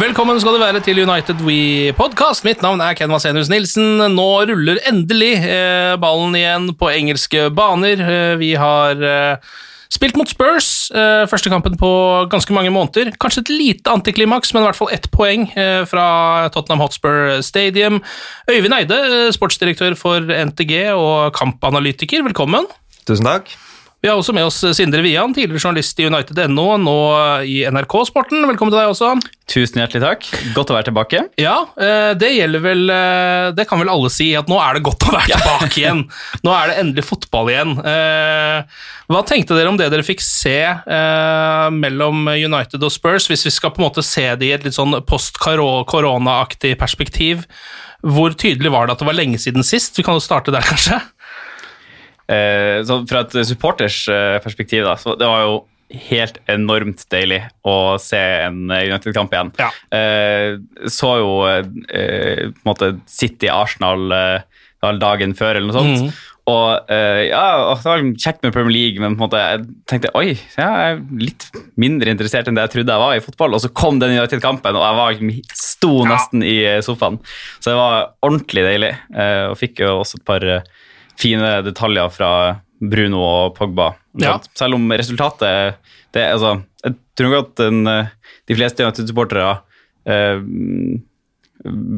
Velkommen skal du være til United We Podcast. Mitt navn er Ken Vasenius Nilsen. Nå ruller endelig eh, ballen igjen på engelske baner. Eh, vi har eh, spilt mot Spurs, eh, første kampen på ganske mange måneder. Kanskje et lite antiklimaks, men i hvert fall ett poeng eh, fra Tottenham Hotspur Stadium. Øyvind Eide, eh, sportsdirektør for NTG og kampanalytiker, velkommen. Tusen takk. Vi har også med oss Sindre Wian, tidligere journalist i United.no, nå i NRK Sporten. Velkommen til deg også. Tusen hjertelig takk. Godt å være tilbake. Ja, eh, det gjelder vel eh, Det kan vel alle si, at nå er det godt å være tilbake igjen. Nå er det endelig fotball igjen. Eh, Hva tenkte dere om det dere fikk se mellom United og Spurs, hvis vi skal på en måte se det i et litt sånn post-korona-aktig perspektiv? Hvor tydelig var det at det var lenge siden sist? Vi kan jo starte der, kanskje. Eh, så fra et supporters eh, perspektiv, da, så det var jo helt enormt deilig å se en United-kamp igjen. Ja. Eh, så jo på en måte City-Arsenal dagen før, eller noe sånt. Mm. Og ja, det var kjekt med Premier League, men på en måte, jeg tenkte oi, jeg er litt mindre interessert enn det jeg trodde jeg var i fotball. Og så kom den United-kampen, og jeg var, sto sto Ja. nesten i eh, sofaen. Så det var ordentlig deilig, og fikk jo også et par fine detaljer fra Bruno og Pogba. Ja. Selv om resultatet det, altså, Jeg tror nok at den, eh, de fleste United-supportere eh,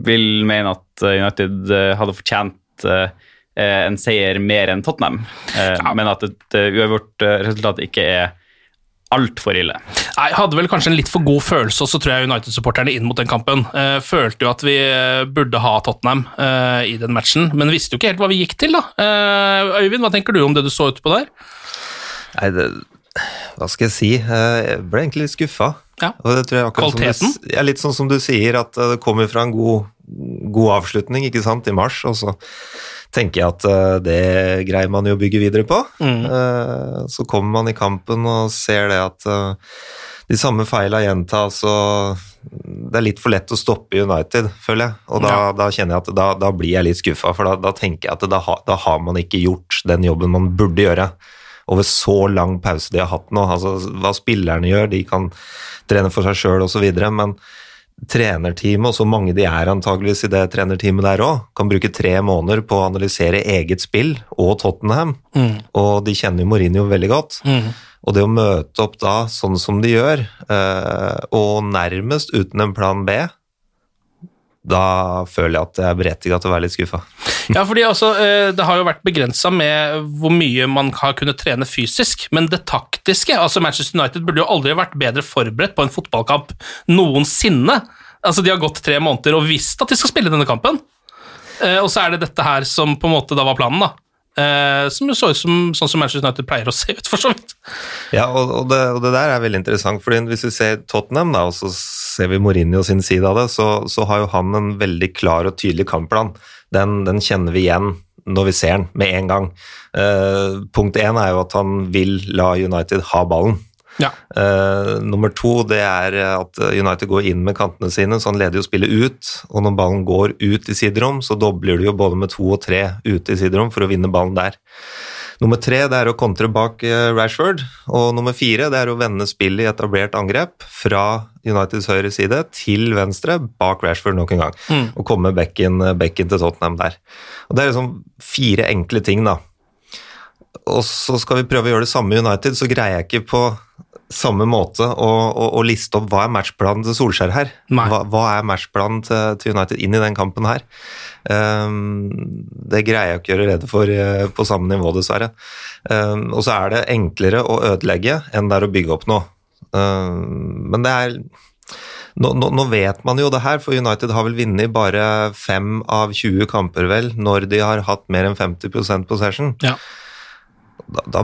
vil mene at United eh, hadde fortjent eh, en seier mer enn Tottenham, eh, men at et eh, uavgjort eh, resultat ikke er altfor ille. Jeg hadde vel kanskje en litt for god følelse også, tror jeg, United-supporterne inn mot den kampen. Uh, følte jo at vi eh, burde ha Tottenham uh, i den matchen, men visste jo ikke helt hva vi gikk til, da. Uh, Øyvind, hva tenker du om det du så utpå der? Nei, det, hva skal jeg si? Jeg ble egentlig litt skuffa. Ja. Og det tror jeg akkurat som Kvaliteten? Du, ja, litt sånn som du sier, at det kommer fra en god, god avslutning ikke sant, i mars, og så tenker jeg at eh, det greier man jo å bygge videre på. Mm. Eh, Så kommer man i kampen og ser det at eh, de samme feila gjentas, og det er litt for lett å stoppe United, føler jeg. Og da, da kjenner jeg at da, da blir jeg litt skuffa, for da, da tenker jeg at da, da har man ikke gjort den jobben man burde gjøre over så lang pause de har hatt nå. Altså, hva spillerne gjør, de kan trene for seg sjøl osv., men trenerteamet, og så mange de er antageligvis i det trenerteamet der òg, kan bruke tre måneder på å analysere eget spill og Tottenham, og de kjenner jo Mourinho veldig godt. Og det å møte opp da sånn som de gjør, eh, og nærmest uten en plan B, da føler jeg at jeg er berettiga til å være litt skuffa. Ja, fordi altså, eh, Det har jo vært begrensa med hvor mye man har kunnet trene fysisk, men det taktiske altså Manchester United burde jo aldri vært bedre forberedt på en fotballkamp noensinne. Altså, De har gått tre måneder og visst at de skal spille denne kampen, Eh, og så er det dette her som på en måte da var planen. da. Eh, som jo så ut som sånn som Manchester United pleier å se ut, for så vidt. Ja, og, og, det, og det der er veldig interessant, fordi hvis vi ser Tottenham, da, og så ser vi Mourinho sin side av det, så, så har jo han en veldig klar og tydelig kampplan. Den, den kjenner vi igjen når vi ser den med en gang. Uh, punkt én er jo at han vil la United ha ballen. Ja. Uh, nummer to det er at United går inn med kantene sine, så han leder jo spillet ut. Og når ballen går ut i siderom, så dobler du jo både med to og tre ute i siderom for å vinne ballen der. Nummer tre det er å kontre bak eh, Rashford, og nummer fire det er å vende spillet i etablert angrep fra Uniteds høyre side til venstre bak Rashford nok en gang, og komme bekken, bekken til Tottenham der. Og Det er liksom fire enkle ting, da. Og så skal vi prøve å gjøre det samme i United, så greier jeg ikke på samme måte å, å, å liste opp hva er matchplanen til Solskjær her. Hva, hva er matchplanen til, til United inn i den kampen her? Um, det greier jeg ikke å gjøre rede for uh, på samme nivå, dessverre. Um, og så er det enklere å ødelegge enn det er å bygge opp noe. Um, men det er nå, nå, nå vet man jo det her, for United har vel vunnet bare fem av 20 kamper, vel, når de har hatt mer enn 50% possession Ja. Da, da,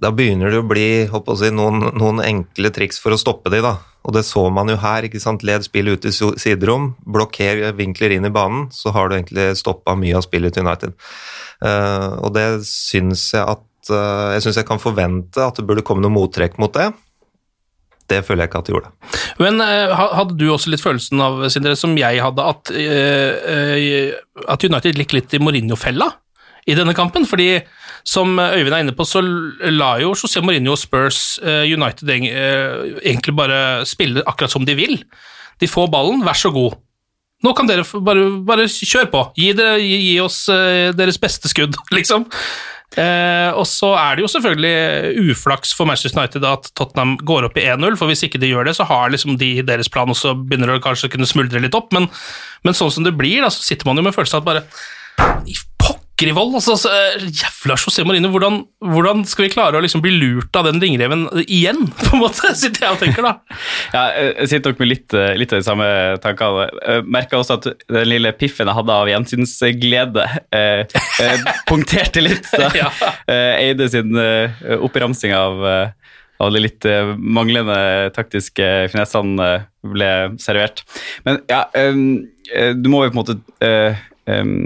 da begynner det å bli å si, noen, noen enkle triks for å stoppe de da. Og det så man jo her. ikke sant? Led spillet ut i siderom, blokker vinkler inn i banen, så har du egentlig stoppa mye av spillet til United. Uh, og det syns jeg at uh, Jeg syns jeg kan forvente at det burde komme noe mottrekk mot det. Det føler jeg ikke at det gjorde. Men eh, hadde du også litt følelsen av, Sindre, som jeg hadde, at, at United gikk litt i Mourinho-fella i denne kampen? Fordi som Øyvind er inne på, så la jo José Mourinho og Spurs eh, United eh, egentlig bare spille akkurat som de vil. De får ballen, vær så god. Nå kan dere bare, bare kjøre på. Gi, gi, gi oss eh, deres beste skudd, liksom. Eh, og så er det jo selvfølgelig uflaks for Manchester United at Tottenham går opp i 1-0, for hvis ikke de gjør det, så har liksom de deres plan, og så begynner det kanskje å kunne smuldre litt opp, men, men sånn som det blir, da, så sitter man jo med følelsen av at bare i altså, så, eh, jævla José Marino, hvordan, hvordan skal vi klare å liksom bli lurt av den ringreven igjen, på en måte, sitter jeg og tenker da. Ja, jeg sitter nok med litt, eh, litt av de samme tankene. Merka også at den lille piffen jeg hadde av gjensynsglede, eh, eh, punkterte litt Så, Ja. eh, Eide sin eh, oppramsing av, eh, av de litt eh, manglende taktiske finessene eh, ble servert. Men ja, eh, eh, du må jo på en måte eh, eh,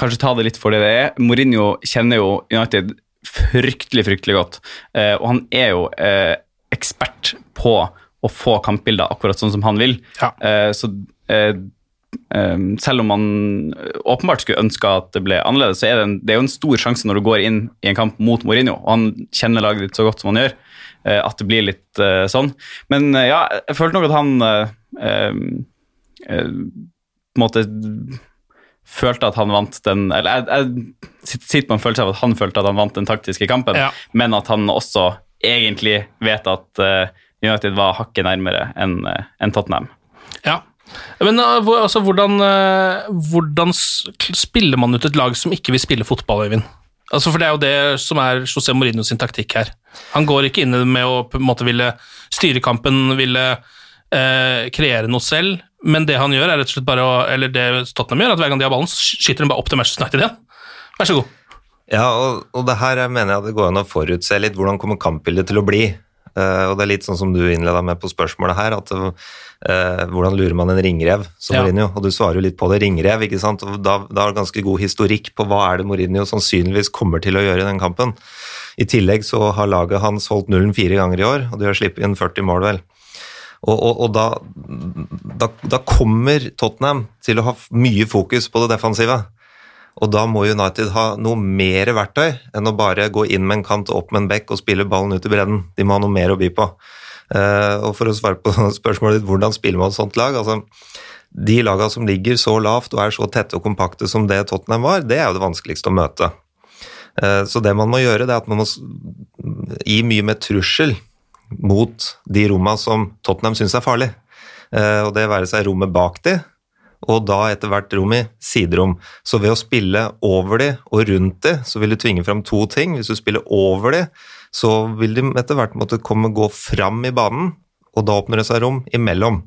kanskje ta det litt for det det er. Mourinho kjenner jo United fryktelig, fryktelig godt, eh, og han er jo eh, ekspert på å få kampbilder akkurat sånn som han vil. Ja. Eh, så selv om man åpenbart skulle ønske at det ble annerledes, så er det, en, det er jo en stor sjanse når du går inn i en kamp mot Mourinho, og han kjenner laget ditt så godt som han gjør, at det blir litt sånn. Men ja, jeg følte nok at han på en måte følte at han vant den Eller jeg, jeg sitter på en følelse av at han følte at han vant den taktiske kampen, Ja. men at han også egentlig vet at uh, United var hakket nærmere enn uh, en Tottenham. Ja. Men uh, hvor, altså, hvordan, hvordan spiller man ut et lag som ikke vil spille fotball, Øyvind? Altså, for Det er jo det som er José Mourinho sin taktikk her. Han går ikke inn med å på en måte ville styre kampen, ville eh, kreere noe selv, men det han gjør, er rett og slett bare å, eller det Tottenham gjør, at hver gang de har ballen, så skyter de bare opp til Manchester United igjen. Vær så god. Ja, og, og det her mener jeg det går an å forutse litt hvordan kommer kampbildet til å bli. Uh, og det er litt sånn som du innleda med på spørsmålet her, at uh, hvordan lurer man en ringrev som Ja. Mourinho? Og du svarer jo litt på det, ringrev, ikke sant? Og da, da har du ganske god historikk på hva er det Mourinho sannsynligvis kommer til å gjøre i den kampen. I tillegg så har laget hans holdt nullen fire ganger i år, og de har sluppet inn 40 mål, vel. Og, og, og da, da, da kommer Tottenham til å ha mye fokus på det defensive. Og da må United ha noe mer verktøy enn å bare gå inn med en kant opp med en bekk og spille ballen ut i bredden. De må ha noe mer å by på. Eh, og for å svare på spørsmålet ditt, hvordan spiller man et sånt lag? altså De lagene som ligger så lavt og er så tette og kompakte som det Tottenham var, det er jo det vanskeligste å møte. Eh, så det man må gjøre, det er at man må gi mye mer trussel mot de rommene som Tottenham syns er farlig. Eh, Og det være seg rommet bak de, og da etter hvert rom i siderom. Så ved å spille over de og rundt de, så vil du tvinge fram to ting. Hvis du spiller over de, så vil de etter hvert måtte komme gå fram i banen, og da åpner det seg rom imellom.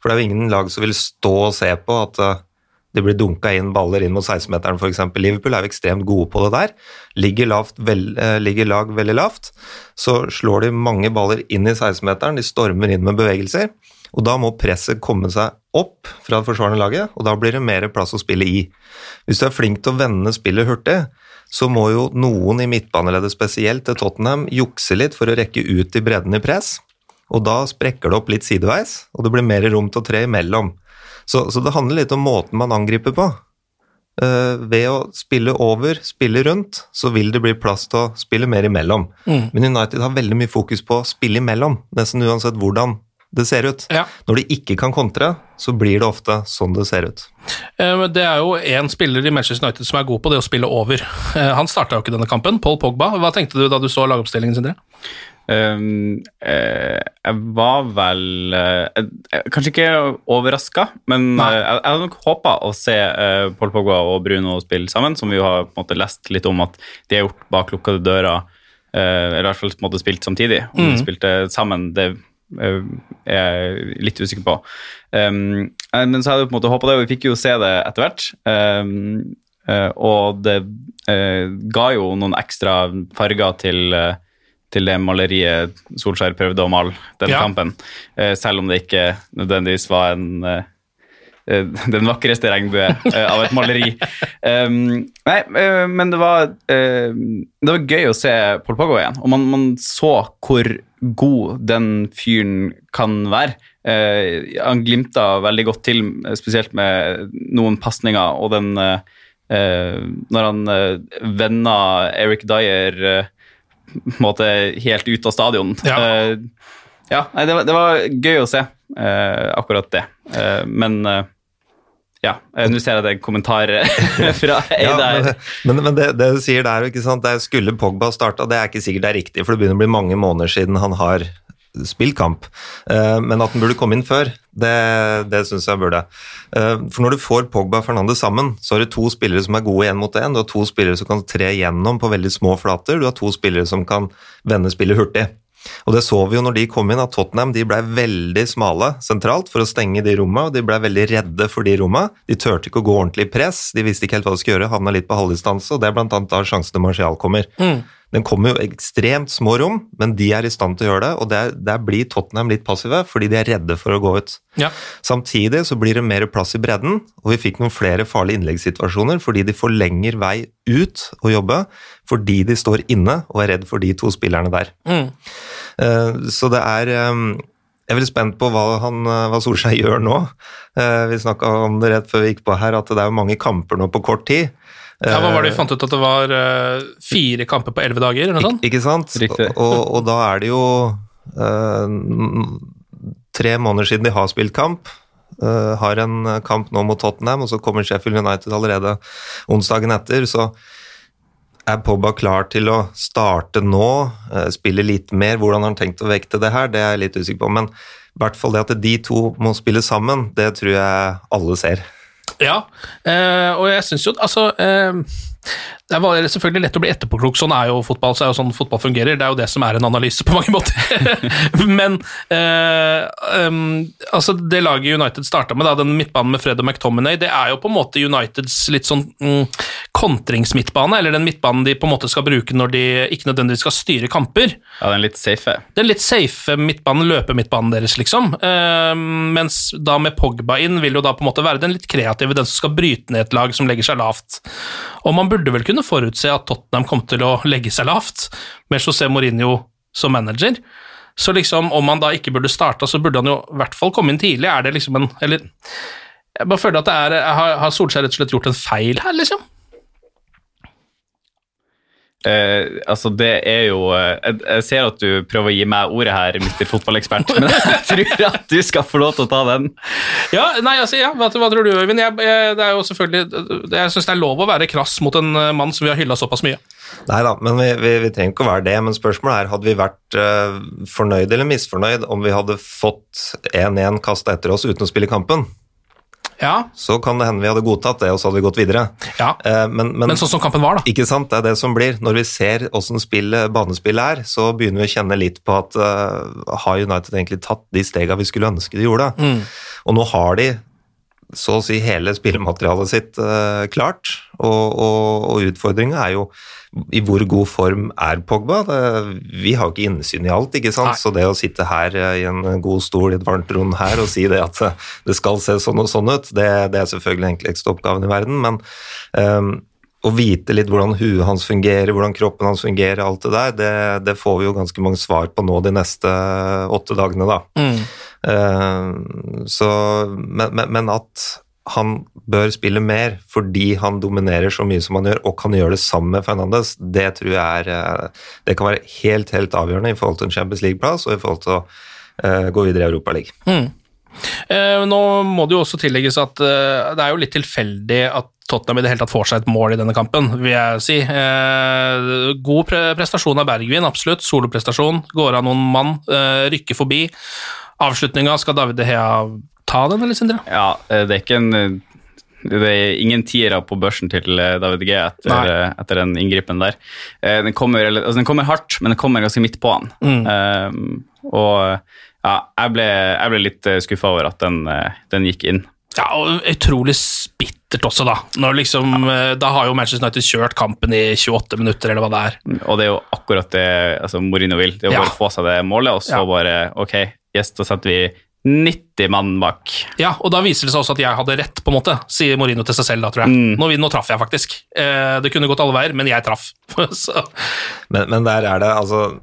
For det er jo ingen lag som vil stå og se på at eh, det blir dunka inn baller inn mot 16-meteren f.eks. Liverpool er jo ekstremt gode på det der. Ligger, lavt, vel, eh, ligger lag veldig lavt, så slår de mange baller inn i 16-meteren, de stormer inn med bevegelser, og da må presset komme seg opp fra det forsvarende laget, og da blir det mer plass å spille i. Hvis du er flink til å vende spillet hurtig, så må jo noen i midtbaneleddet spesielt til Tottenham jukse litt for å rekke ut i bredden i press. Og da sprekker det opp litt sideveis, og det blir mer rom til å tre imellom. Så, så det handler litt om måten man angriper på. Uh, ved å spille over, spille rundt, så vil det bli plass til å spille mer imellom. Mm. Men United har veldig mye fokus på å spille imellom, nesten uansett hvordan det ser ut. Ja. Når de ikke kan kontre, så blir det ofte sånn det ser ut. Uh, Det er jo én spiller i Manchester United som er god på det å spille over. Uh, Han starta jo ikke denne kampen, Paul Pogba. Hva tenkte du da du så lagoppstillingen sin? Um, eh, jeg var vel eh, jeg- Kanskje ikke overraska, men Nei. eh, jeg, jeg hadde nok håpa å se eh, Pål Pogba og Bruno spille sammen, som vi jo har på en måte lest litt om at de har gjort bak lukkede dører. eh, eller i hvert fall på en måte spilt samtidig. Om Mm. de spilte sammen, det eh, er jeg litt usikker på. Um, men så hadde jeg på en måte håpa det, og vi fikk jo se det etter hvert. Um, og det ga jo noen ekstra farger til eh, til det maleriet Solskjær prøvde å male den Ja. kampen, eh, selv om det ikke nødvendigvis var en eh, eh, den vakreste regnbue av et maleri. Um, nei, men det var, det var gøy å se Paul Pogba igjen, og man, man så hvor god den fyren kan være. Han glimta veldig godt til, spesielt med noen pasninger, og den Når han uh, venda Eric Dyer måte helt ut av stadion. Ja. Eh, ja, nei, det, var, det var gøy å se eh, akkurat det. Eh, men ja, nå ser jeg det er en kommentar fra Ja, Eide men her. men, men det, det du sier der, ikke sant? det skulle Pogba starta, det er ikke sikkert det er riktig, for det begynner å bli mange måneder siden han har spilt kamp. Eh, Men at den burde komme inn før, det, det syns jeg burde. Eh, For når du får Pogba og Fernandes sammen, så har du to spillere som er gode én mot én. Du har to spillere som kan tre gjennom på veldig små flater. Du har to spillere som kan vende spillet hurtig. Og det så vi jo når de kom inn, at Tottenham de ble veldig smale sentralt for å stenge de rommene, og de ble veldig redde for de rommene. De turte ikke å gå ordentlig i press, de visste ikke helt hva de skulle gjøre, havna litt på halvdistanse, og det er blant annet da sjansene Martial kommer. Den kommer jo ekstremt små rom, men de er i stand til å gjøre det, og der, der blir Tottenham litt passive, fordi de er redde for å gå ut. Ja. Samtidig så blir det mer plass i bredden, og vi fikk noen flere farlige innleggssituasjoner fordi de får lengre vei ut å jobbe, fordi de står inne og er redd for de to spillerne der. Mm. Så det er eh, Jeg er veldig spent på hva, han, eh, hva Solskjær gjør nå. Eh, Vi snakka om det rett før vi gikk på her, at det er mange kamper nå på kort tid. Ja, hva var det Eh, vi fant ut at det var eh, fire kamper på elleve dager? eller noe sånt? Ik ikke sant? Og, og da er det jo uh, tre måneder siden de har spilt kamp. Uh, har en kamp nå mot Tottenham, og så kommer Sheffield United allerede onsdagen etter. Så er Pogba klar til å starte nå, eh, spille litt mer? Hvordan har han tenkt å vekte det her? Det er jeg litt usikker på. Men i hvert fall det at de to må spille sammen, det tror jeg alle ser. Ja, eh, og jeg syns jo altså eh, Det er selvfølgelig lett å bli etterpåklok, sånn er jo fotball, så er jo sånn fotball fungerer. Det er jo det som er en analyse på mange måter. Men eh, um, altså det laget United starta med, da, den midtbanen med Fred og McTominay, det er jo på en måte Uniteds litt sånn mm, kontringsmidtbane, eller den midtbanen de på en måte skal bruke når de ikke nødvendigvis skal styre kamper. Ja, den litt safe. Den litt safe midtbanen, løpemidtbanen deres, liksom. Eh, mens da med Pogba inn vil jo da på en måte være den litt kreative, den som skal bryte ned et lag som legger seg lavt. Og man burde vel kunne forutse at Tottenham kom til å legge seg lavt, med José Mourinho som manager. Så liksom, om han da ikke burde starta, så burde han jo i hvert fall komme inn tidlig. Er det liksom en Eller jeg bare føler at det er Har, Solskjær rett og slett gjort en feil her, liksom? Eh, altså, det er jo uh, jeg, jeg ser at du prøver å gi meg ordet her, Mr. Fotballekspert, men jeg tror at du skal få lov til å ta den. Ja, nei, altså, ja, hva, hva tror du, Øyvind? Jeg, jeg, det er jo selvfølgelig, jeg syns det er lov å være krass mot en eh, mann som vi har hylla såpass mye. Nei da, men vi, vi, vi trenger ikke å være det. Men spørsmålet er hadde vi vært uh, fornøyd eller misfornøyd om vi hadde fått 1-1 kasta etter oss uten å spille kampen. Ja, Så kan det hende vi hadde godtatt det, og så hadde vi gått videre. ja. Eh, men, men, Men sånn som kampen var, da. ikke sant, det er det som blir. Når vi ser åssen banespillet er, så begynner vi å kjenne litt på at uh, har United egentlig tatt de stega vi skulle ønske de gjorde? Og nå har de så å si hele spillematerialet sitt eh, klart, og, og, og utfordringa er jo i hvor god form er Pogba. Det, vi har jo ikke innsyn i alt, ikke sant? Nei. så det å sitte her eh, i en god stol i et varmt rom her og si det at eh, det skal se sånn og sånn ut, det, det er selvfølgelig den enkleste oppgaven i verden, men um, å vite litt hvordan huet hans fungerer, hvordan kroppen hans fungerer, alt det der, det, det får vi jo ganske mange svar på nå de neste åtte dagene, da. Eh, så, men, men, at han bør spille mer fordi han dominerer så mye som han gjør, og kan gjøre det sammen med Fernandes, det tror jeg er eh, Det kan være helt, helt avgjørende i forhold til en Champions League-plass og i forhold til å uh, gå videre i Europaligaen. Eh, nå må det jo også tillegges at eh, det er jo litt tilfeldig at Tottenham i det hele tatt får seg et mål i denne kampen, vil jeg si. Eh, god pre prestasjon av Bergvin, absolutt. Soloprestasjon. Går av noen mann, eh, rykker forbi. Avslutninga, skal David De Hea ta den, eller Sindre? Ja, eh, det er ikke en eh, det er ingen tiere på børsen til eh, David G etter, etter den inngripen der. Den kommer, altså den kommer hardt, men den kommer ganske midt på han. Eh, og ja, jeg ble, jeg ble litt skuffa over at den, den gikk inn. Ja, og utrolig bittert også, da. Liksom, ja. Da har jo Manchester United kjørt kampen i 28 minutter, eller hva det er. Og det er jo akkurat det altså Mourinho vil. Det er å Ja. bare få seg det målet, og så bare Ok, yes, da setter vi 90 mann bak. Ja, og da viser det seg også at jeg hadde rett, på en måte, sier Morino til seg selv da, tror jeg. Mm. Nå, nå traff jeg faktisk. Eh, det kunne gått alle veier, men jeg traff. Så, Men, men der er det altså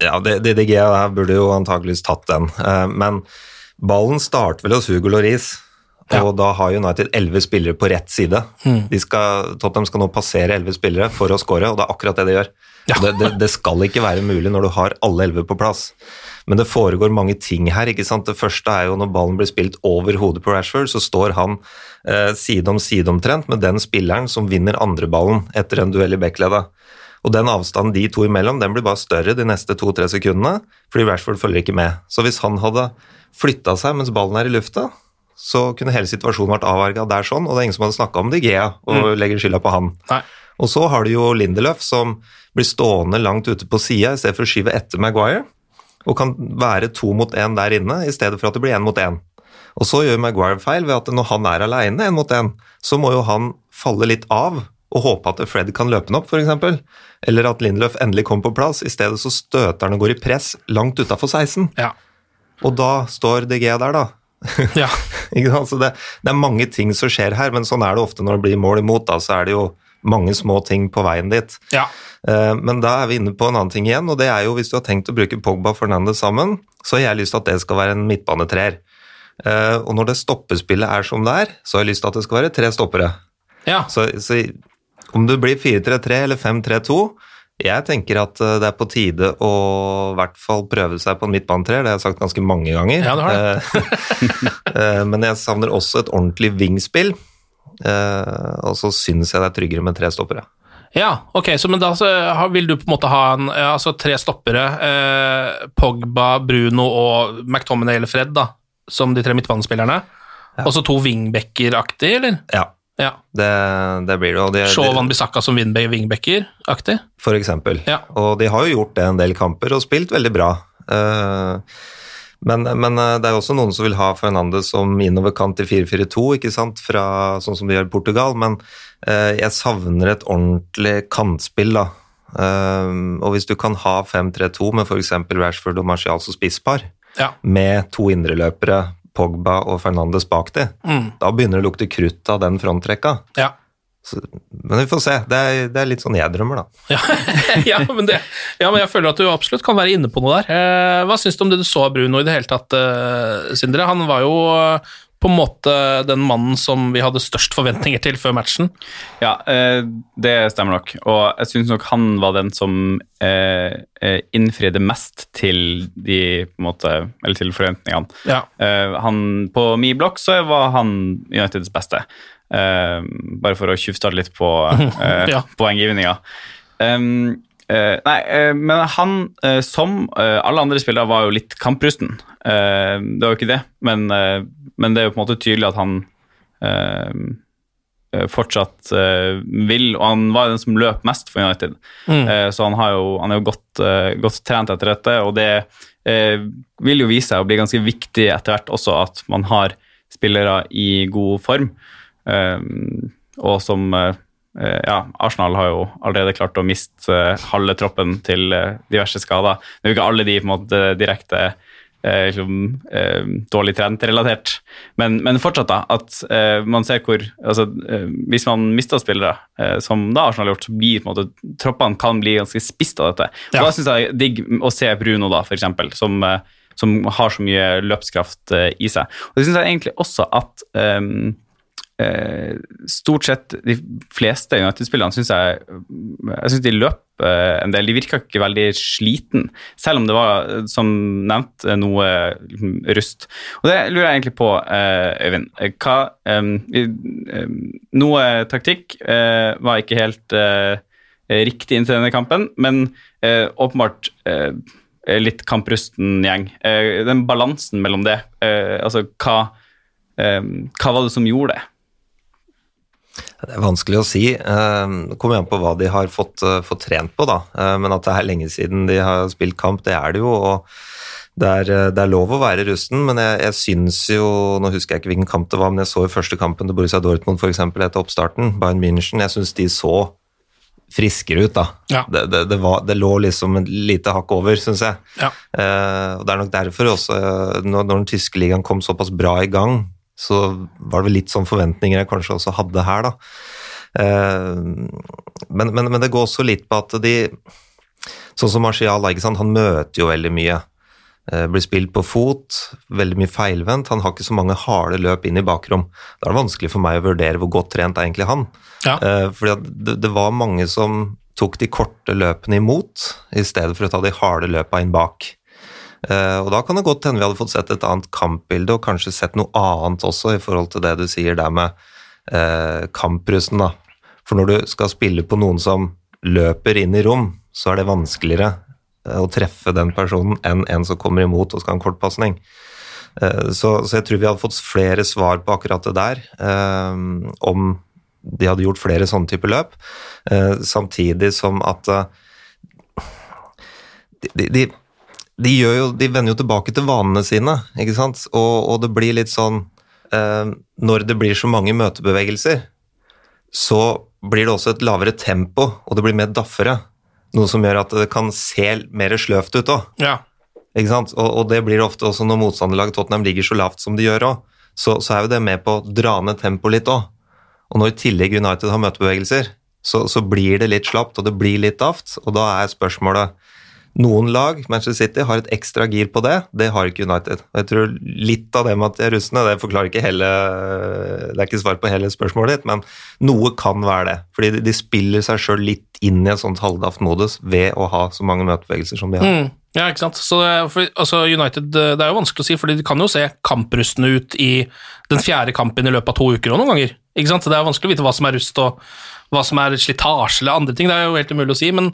Ja, DDG burde jo antakeligvis tatt den, eh, men ballen starter vel hos Hugo Lloris. Og da har United elleve spillere på rett side. De skal, Tottenham skal nå passere elleve spillere for å score, og det er akkurat det de gjør. Ja. Det, det, det skal ikke være mulig når du har alle elleve på plass. Men det foregår mange ting her. ikke sant? Det første er jo når ballen blir spilt over hodet på Rashford, så står han eh, side om side omtrent med den spilleren som vinner andreballen etter en duell i backledda. Og den avstanden de to imellom den blir bare større de neste to-tre sekundene, fordi Rashford følger ikke med. Så hvis han hadde flytta seg mens ballen er i lufta, så kunne hele situasjonen vært avverga der sånn, og det er ingen som hadde snakka om De Gea og legger skylda på han. nei. Og så har du jo Lindelöf som blir stående langt ute på sida i stedet for å skyve etter Maguire, og kan være to mot én der inne i stedet for at det blir én mot én. Og så gjør Maguire feil ved at når han er aleine én mot én, så må jo han falle litt av og håpe at Fred kan løpe den opp, f.eks. Eller at Lindelöf endelig kommer på plass. I stedet så støter han og går i press langt utafor 16. Ja. Og da står DG der, da. ja. Det, det er mange ting som skjer her, men sånn er det ofte når det blir mål imot. Da, så er det jo mange små ting på veien dit. ja. Eh, Men da er vi inne på en annen ting igjen, og det er jo hvis du har tenkt å bruke Pogba og Fernandez sammen, så har jeg lyst til at det skal være en midtbanetreer. Eh, Og når det stoppespillet er som det er, så har jeg lyst til at det skal være tre stoppere. ja. Så, så om det blir 4-3-3 eller 5-3-2 jeg tenker at eh, det er på tide å i hvert fall prøve seg på en midtbanetreer, det har jeg sagt ganske mange ganger. Ja, det har det. Men jeg savner også et ordentlig wingspill, Eh, og så syns jeg det er tryggere med tre stoppere. Ja, ok, så men da så, vil du på en måte ha en, ja, altså tre stoppere, eh, Pogba, Bruno og McTominay eller Fred, da, som de tre midtbanespillerne. Og så to wingbacker-aktig, eller? Ja, Ja. det, det blir det. Og de, Shaw Bisakka som wingba- wingbacker-aktig? For eksempel. Ja. Og de har jo gjort det en del kamper og spilt veldig bra. Eh, Men, men eh, det er jo også noen som vil ha Fernandes som innoverkant i 4-4-2, ikke sant, Fra, sånn som de gjør i Portugal. Men eh, jeg savner et ordentlig kantspill, da. Eh, og hvis du kan ha 5-3-2 med f.eks. Rashford og Martial som spisspar, Ja. med to indreløpere, Pogba og Fernandes bak de, Mm. da begynner det å lukte krutt av den frontrekka. Ja. Så, men vi får se. Det er, det er litt sånn jeg drømmer, da. Ja, ja, men det, ja, men jeg føler at du absolutt kan være inne på noe der. Eh, hva syns du om det du så av Bruno i det hele tatt, eh, Sindre? Han var jo eh, på en måte den mannen som vi hadde størst forventninger til før matchen. Ja, eh, det stemmer nok. Og jeg syns nok han var den som eh, eh, innfridde mest til de på en måte, Eller til forventningene. Ja. Eh, han, på min blokk så var han Uniteds beste. Eh, bare for å tjuvstarte litt på eh, Ja. poenggivninga. Um, Uh, nei, uh, men han, uh, som alle andre spillere, var jo litt kamprusten. Det var jo ikke det, men, men det er jo på en måte tydelig at han fortsatt vil, og han var jo den som løp mest for United. Eh, så han, har jo, han er jo godt, godt trent etter dette, og det vil jo vise seg å bli ganske viktig etter hvert også at man har spillere i god form. Eh, og som eh, eh, Ja, Arsenal har jo allerede klart å miste eh, halve troppen til diverse skader. Det er jo ikke alle de på en måte direkte eh, liksom, dårlig trent-relatert. Men, men fortsatt, da, at eh, man ser hvor altså, Hvis man mister spillere, som da Arsenal har gjort, så blir på en måte troppene kan bli ganske spist av dette. Og Ja. Da syns jeg digg å se Bruno, da, eksempel, som, som har så mye løpskraft i seg. Og det syns jeg egentlig også at ehm, eh, stort sett de fleste United-spillerne syns jeg Jeg synes de løp eh, en del. De virka ikke veldig sliten, selv om det var, eh, som nevnt, eh, noe liksom, rust. Og det lurer jeg egentlig på, eh, Øyvind. Eh, Hva em, Noe taktikk eh, var ikke helt eh, riktig inntil denne kampen, men eh, åpenbart eh, litt kamprusten gjeng. Eh, den balansen mellom det, eh, altså hva, eh, hva var det som gjorde det? Det er vanskelig å si. Eh, Det kommer an på hva de har fått, eh, fått trent på, da. Eh, Men at det er lenge siden de har spilt kamp, det er det jo. og det er, eh, det er lov å være rusten, men jeg, jeg syns jo Nå husker jeg ikke hvilken kamp det var, men jeg så jo første kampen til Borussia Dortmund for eksempel, etter oppstarten, Bayern München. Jeg syns de så friskere ut, da. Ja. Det, det, det, var, det lå liksom et lite hakk over, syns jeg. Ja. Eh, og Det er nok derfor også, eh, når, når den tyske ligaen kom såpass bra i gang, så var det vel litt sånn forventninger jeg kanskje også hadde her, da. Eh, men, men, men det går også litt på at de Sånn som Marcial, han møter jo veldig mye. Eh, Blir spilt på fot, veldig mye feilvendt. Han har ikke så mange harde løp inn i bakrom. Da er det vanskelig for meg å vurdere hvor godt trent er egentlig han. Ja. Eh, Fordi det var mange som tok de korte løpene imot, i stedet for å ta de harde løpa inn bak. Eh, og da kan det godt hende vi hadde fått sett et annet kampbilde, og kanskje sett noe annet også, i forhold til det du sier der med eh, kamprusen, da. For når du skal spille på noen som løper inn i rom, så er det vanskeligere eh, å treffe den personen enn en som kommer imot og skal ha en kortpasning. Eh, Så, så jeg tror vi hadde fått flere svar på akkurat det der, eh, om de hadde gjort flere sånne typer løp, eh, samtidig som at eh, de, de, de, jo, de vender jo tilbake til vanene sine, ikke sant? Og, og det blir litt sånn eh, Når det blir så mange møtebevegelser, så blir det også et lavere tempo, og det blir mer daffere. Noe som gjør at det kan se mer sløvt ut òg. Ja. Ikke sant? Og, og det blir ofte også når motstanderlaget Tottenham ligger så lavt som de gjør òg. Så, så er jo det med på å dra ned tempoet litt òg. Og når i tillegg United har møtebevegelser, så, så blir det litt slapt, og det blir litt daft. Og da er spørsmålet Noen lag, Manchester City, har et ekstra gir på det. Det har ikke United. Og jeg tror litt av det med at de er russene, det forklarer ikke hele Det er ikke svar på hele spørsmålet ditt, men noe kan være det. Fordi de, de spiller seg sjøl litt inn i en sånn halvdaft modus ved å ha så mange møtebevegelser som de har. Mm. Ja, ikke sant. Så er- for, altså United, det er jo vanskelig å si, for de kan jo se kamprustne ut i den fjerde kampen i løpet av to uker og noen ganger. Ikke sant? Det er vanskelig å vite hva som er rust og hva som er slitasje eller andre ting. Det er jo helt umulig å si. Men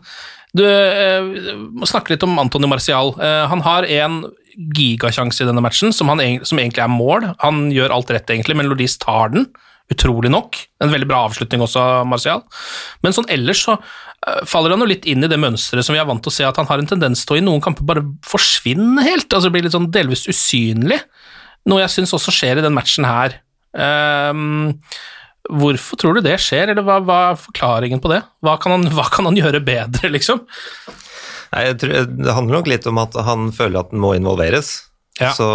du eh, må snakke litt om Antony Marcial. Eh, han har en gigasjanse i denne matchen som, han, som egentlig er mål. Han gjør alt rett, egentlig, men Lodis tar den. Utrolig nok. En veldig bra avslutning også Marcial. Men sånn ellers så eh, faller han jo litt inn i det mønsteret som vi er vant til å se, at han har en tendens til å i noen kamper bare forsvinne helt. Altså Blir litt sånn delvis usynlig. Noe jeg syns også skjer i den matchen her. Ehm, hvorfor tror du det skjer, eller hva, hva er forklaringen på det? Hva kan, han, hva kan han gjøre bedre, liksom? Nei, jeg tror, det handler nok litt om at han føler at han må involveres. Ja. Så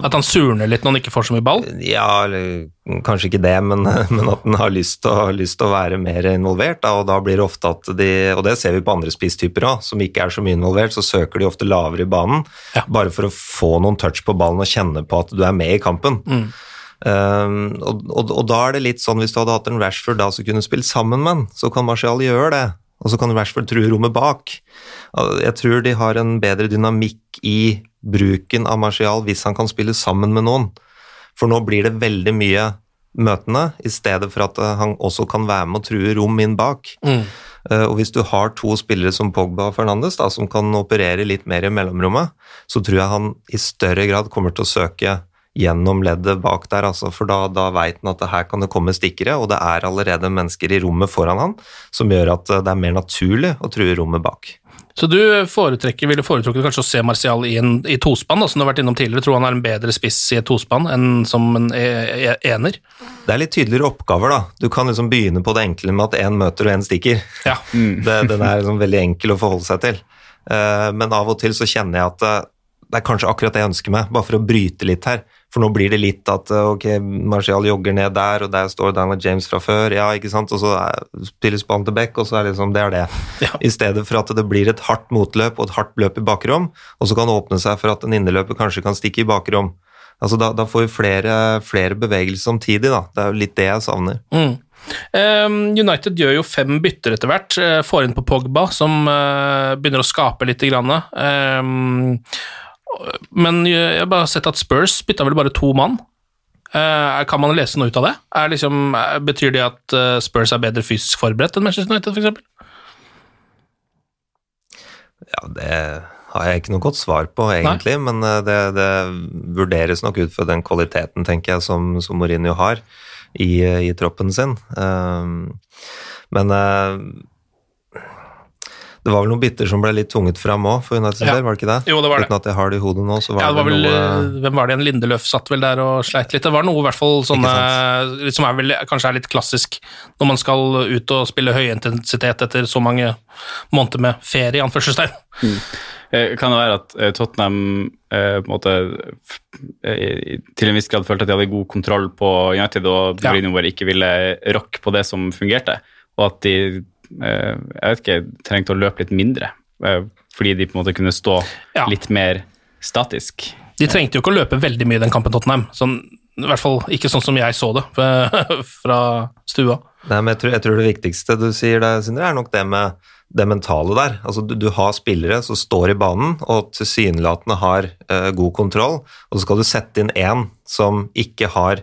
At han surner litt når han ikke får så mye ball? Ja, eller kanskje ikke det, men, men at han har lyst til, å, være mer involvert. Da, og da blir det ofte at de, og det ser vi på andre spisstyper òg, som ikke er så mye involvert, så søker de ofte lavere i banen, Ja. bare for å få noen touch på ballen og kjenne på at du er med i kampen. Mm. Um, og, og, og da er det litt sånn, hvis du hadde hatt en Rashford da som kunne spilt sammen med han, så kan Martial gjøre det. Og så kan Rashford true rommet bak. Jeg tror de har en bedre dynamikk i bruken av Martial hvis han kan spille sammen med noen. For nå blir det veldig mye møtende, i stedet for at eh, han også kan være med og true rom inn bak. Mm. Uh, Og hvis du har to spillere som Pogba og Fernandes, da, som kan operere litt mer i mellomrommet, så tror jeg han i større grad kommer til å søke gjennom leddet bak der, altså, for da, da veit han at det her kan det komme stikkere, og det er allerede mennesker i rommet foran han som gjør at eh, det er mer naturlig å true rommet bak. Så du foretrekker, ville foretrukket kanskje å se Martial i, en, i tospann, da, som du har vært innom tidligere. Tror han er en bedre spiss i et tospann enn som en e e ener? Det er litt tydeligere oppgaver, da. Du kan liksom begynne på det enkle med at én møter og én stikker. Ja. Det, den er liksom veldig enkel å forholde seg til. Eh, Men av og til så kjenner jeg at eh, det er kanskje akkurat det jeg ønsker meg, bare for å bryte litt her. For nå blir det litt at eh, ok, Martial jogger ned der, og der står Daniel James fra før, ja, ikke sant, og så er- spilles ballen til back, og så er det liksom, det er det. I stedet for at det blir et hardt motløp og et hardt løp i bakrom, og så kan det åpne seg for at en innerløper kanskje kan stikke i bakrom. Altså da, da får vi flere, flere bevegelser samtidig, da. Det er jo litt det jeg savner. Mm. Um, United gjør jo fem bytter etter hvert. eh, Får inn på Pogba, som eh, begynner å skape litt. Grann. Men jeg har bare sett at Spurs bytta vel bare to mann. Eh, kan man lese noe ut av det? Er liksom, eh, betyr det at eh, Spurs er bedre fysisk forberedt enn Manchester United, f.eks.? Ja, det har jeg ikke noe godt svar på, egentlig, men eh, det, det vurderes nok ut fra den kvaliteten, tenker jeg, som, som Mourinho har i, i troppen sin. Um, men det var vel noen biter som ble litt tvunget fram òg, for United sin Ja. del, var det ikke det? Jo, det var det. Uten at jeg har det i hodet nå, så var Ja, det var vel, noe eh, Hvem var det igjen? Lindeløf satt vel der og sleit litt. Det var noe i hvert fall sånne som er vel, kanskje er litt klassisk når man skal ut og spille høyintensitet etter så mange måneder med ferie, i anførselstegn. Mm. Kan det være at eh, Tottenham eh, eh, til en viss grad følte at de hadde god kontroll på United, og Ja. Mourinho bare ikke ville rocke på det som fungerte, og at de eh, jeg vet ikke, trengte å løpe litt mindre, eh, fordi de på en måte kunne stå Ja. litt mer statisk. De trengte jo ikke å løpe veldig mye i den kampen, Tottenham. Sånn, I hvert fall ikke sånn som jeg så det fra stua. Nei, men jeg tror, jeg tror det viktigste du sier der, Sindre, er nok det med det mentale der. Altså, du, du har spillere som står i banen og tilsynelatende har uh, god kontroll, og så skal du sette inn én som ikke har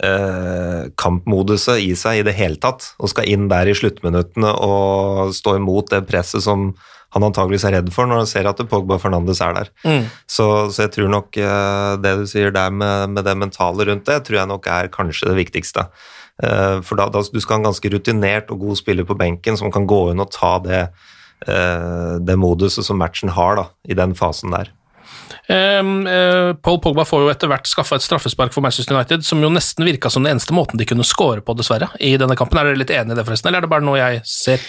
eh, kampmoduset i seg i det hele tatt, og skal inn der i sluttminuttene og stå imot det presset som han antageligvis er redd for når han ser at Pogba Fernandes er der. Mm. Så, så jeg tror nok eh, det du sier der med, med det mentale rundt det, tror jeg nok er kanskje det viktigste. Eh, for da, da du skal ha en ganske rutinert og god spiller på benken som kan gå inn og ta det, eh, det moduset som matchen har da, i den fasen der. Um, eh, Paul Pogba får jo etter hvert skaffa et straffespark for Manchester United, som jo nesten virka som den eneste måten de kunne score på, dessverre, i denne kampen. Er dere litt enig i det, forresten, eller er det bare noe jeg ser?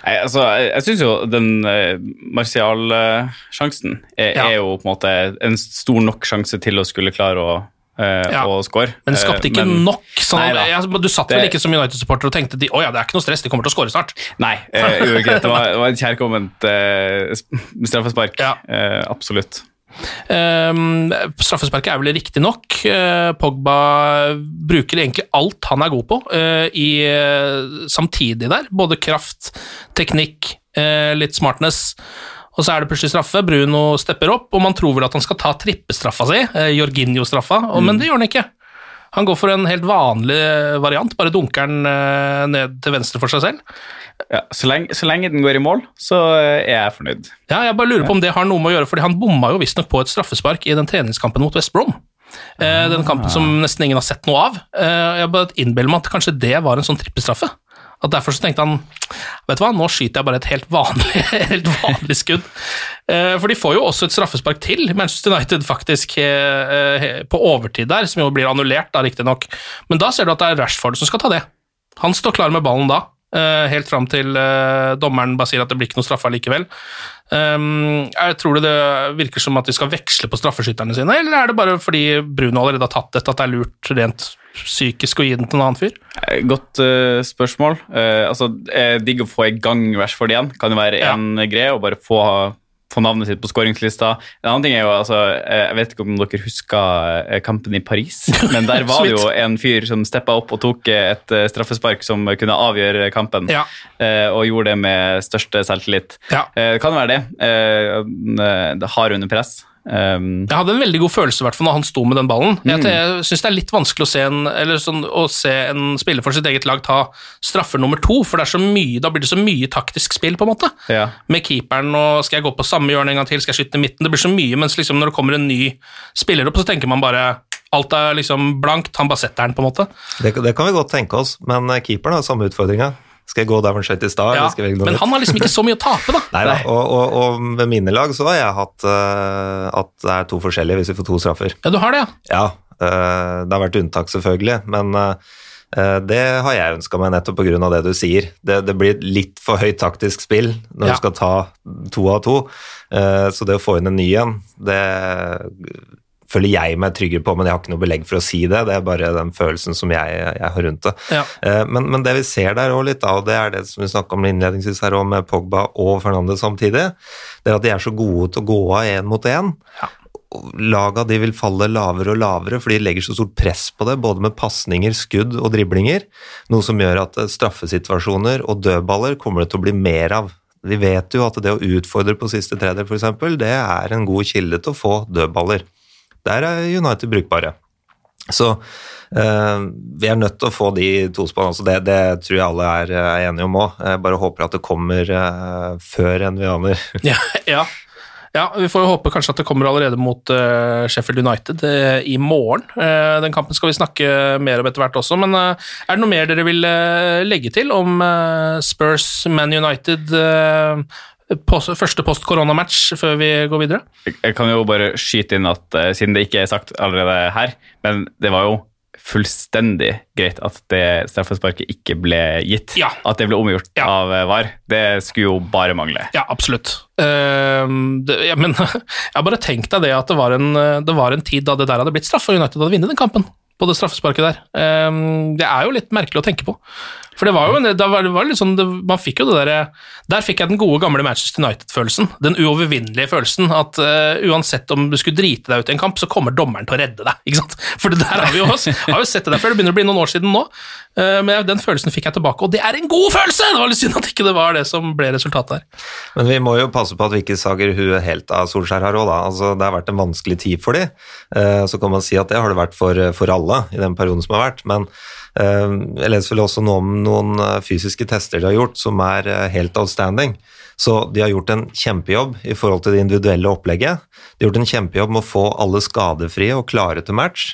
Nei, altså, jeg, jeg syns jo den uh, Martial-sjansen er, Ja. er jo på en måte en stor nok sjanse til å skulle klare å, uh, Ja. å score. Men skapte ikke ikke men- nok. Sånn, Nei jeg, du satt Det- vel ikke som United-supporter og tenkte de, oh, ja, det er ikke noe stress, de kommer til å score snart. Nei, uh, ikke det. Var, det var et kjærkomment straffespark. Ja. Absolutt. Um, straffesparket er vel riktig nok. Eh, Pogba bruker egentlig alt han er god på, eh, i, eh, samtidig der. Både kraft, teknikk, litt smartness. Og så er det plutselig straffe. Bruno stepper opp, og man tror vel at han skal ta trippestraffa si, Jorginho-straffa, mm. men det gjør han ikke. Han går for en helt vanlig variant, bare dunker den eh, ned til venstre for seg selv. Ja, så, lenge, så lenge den går i mål, så eh, er jeg fornøyd. Ja, jeg bare lurer på om det har noe med å gjøre, fordi han bomma jo visstnok på et straffespark i den treningskampen mot West Brom. Ah. den kampen som nesten ingen har sett noe av. Eh, jeg bare innbiller meg at kanskje det var en sånn trippestraffe. At derfor så tenkte han vet du hva, nå skyter jeg bare et helt vanlig, helt vanlig skudd. Eh, for de får jo også et straffespark til, Manchester United faktisk, eh, eh, på overtid der, som jo blir annullert, da riktignok. Men da ser du at det er Rashford som skal ta det. Han står klar med ballen da, helt fram til dommeren bare sier at det blir ikke noe straffe likevel. Um, tror du det virker som at de skal veksle på straffeskytterne sine, eller er det bare fordi Bruno allerede har tatt dette, at det er lurt rent psykisk å gi den til en annen fyr? Eh, Godt uh, spørsmål. Uh, altså, Digg å få i gang det igjen. Kan jo være Ja. en greie, å bare få, få navnet sitt på skåringslista. En annen ting er jo, altså, eh, Jeg vet ikke om dere husker eh, kampen i Paris, men der var det jo en fyr som steppa opp og tok eh, et straffespark som kunne avgjøre kampen, Ja. og gjorde det med største selvtillit. Ja. Det kan være det. Det har under press. Um, Jeg hadde en veldig god følelse i hvert fall når han sto med den ballen. Jeg, Mm. jeg syns det er litt vanskelig å se, en, eller sånn, å se en spiller for sitt eget lag ta straffer nummer to, for det er så mye, da blir det så mye taktisk spill, på en måte. ja. Med keeperen og skal jeg gå på samme hjørne en gang til, skal jeg skyte i midten? Det blir så mye, mens liksom når det kommer en ny spiller opp, så tenker man bare alt er liksom blankt, han bare setter den, på en måte. Det, det kan vi godt tenke oss, men keeperen har samme utfordringa. Skal jeg gå der hvor han skjøt i stad? Ja, men han har liksom ikke så mye å tape, da. Nei da, og, og, og med mine lag så har jeg hatt uh, at det er to forskjellige hvis vi får to straffer. Ja, du har det, ja. Ja, uh, det har vært unntak selvfølgelig, men Eh, Det har jeg ønska meg nettopp pga. det du sier. Det, det blir litt for høyt taktisk spill når Ja. du skal ta to av to. Så det å få inn en ny en, det føler jeg meg tryggere på, men jeg har ikke noe belegg for å si det. Det er bare den følelsen som jeg, jeg har rundt det. Ja. Eh, Men, men det vi ser der òg litt, og det er det som vi snakka om innledningsvis her òg, med Pogba og Fernandez samtidig, det er at de er så gode til å gå av én mot én. Laga de vil falle lavere og lavere, for de legger så stort press på det, både med pasninger, skudd og driblinger, noe som gjør at eh, straffesituasjoner og dødballer kommer det til å bli mer av. Vi vet jo at det å utfordre på siste tredjedel, f.eks., det er en god kilde til å få dødballer. Der er United brukbare. Så eh, vi er nødt til å få de to spillerne. Altså det, det tror jeg alle er, er enige om òg. Bare håper at det kommer eh, før enn vi aner. Ja, ja. ja, vi får jo håpe kanskje at det kommer allerede mot eh, Sheffield United i morgen. Den kampen skal vi snakke mer om etter hvert også, men er det noe mer dere vil legge til om Spurs Man United post, første post-korona-match før vi går videre? Jeg- Jeg kan jo bare skyte inn at uh, siden det ikke er sagt allerede her, men det var jo fullstendig greit at det straffesparket ikke ble gitt. Ja. At det ble omgjort Ja. av eh, VAR. Det skulle jo bare mangle. Ja, absolutt. Uh, det, ja, men jeg bare tenk deg det at det var, en, det var en tid da det der hadde blitt straffe, og United hadde vunnet den kampen på det straffesparket der. Ehm, det er jo litt merkelig å tenke på. For det var jo en, var var litt sånn, det, man fikk jo det derre Der fikk jeg den gode, gamle Manchester United-følelsen. Den uovervinnelige følelsen at uh, uansett om du skulle drite deg ut i en kamp, så kommer dommeren til å redde deg. ikke sant? For det der har vi jo, har jo sett det der før, det begynner å bli noen år siden nå. Uh, men den følelsen fikk jeg tilbake, og det er en god følelse! Det var litt synd at ikke det var det som ble resultatet her. Men vi må jo passe på at vi ikke sager huet helt av Solskjær her òg, da. Altså, det har vært en vanskelig tid for de. Uh, Så kan man si at det har det vært for, for alle i den perioden som har vært. Men eh, jeg leser vel også nå om noen eh, fysiske tester de har gjort som er eh, helt outstanding. Så de har gjort en kjempejobb i forhold til det individuelle opplegget. De har gjort en kjempejobb med å få alle skadefrie og klare til match.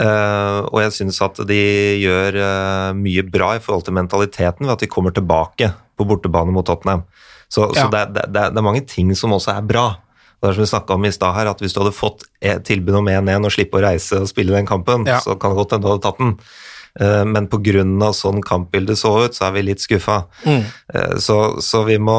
Eh, og jeg syns at de gjør mye bra i forhold til mentaliteten ved at de kommer tilbake på bortebane mot Tottenham. Så, Ja. så det, det, det er mange ting som også er bra. Det er som vi snakket om i stad her, at Hvis du hadde fått tilbud om 1-1 og slippe å reise og spille den kampen, Ja. så kan det godt hende du hadde tatt den. Eh, Men pga. sånn kampbildet så ut, så er vi litt skuffa. Mm. Eh, Så, så vi, må,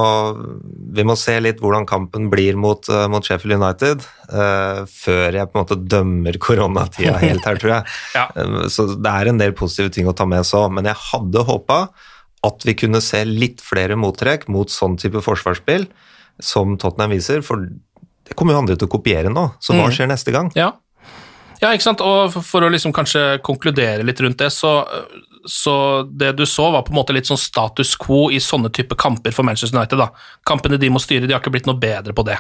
vi må se litt hvordan kampen blir mot, eh, mot Sheffield United, uh, før jeg på en måte dømmer koronatida helt her, tror jeg. Ja. Så det er en del positive ting å ta med så, men jeg hadde håpa at vi kunne se litt flere mottrekk mot sånn type forsvarsspill som Tottenham viser, for det kommer jo andre til å kopiere nå, så hva Mm. skjer neste gang? Ja. Ja, ikke sant. Og for- å liksom kanskje konkludere litt rundt det, så, så det du så, var på en måte litt sånn status quo i sånne type kamper for Manchester United. da. Kampene de må styre, de har ikke blitt noe bedre på det.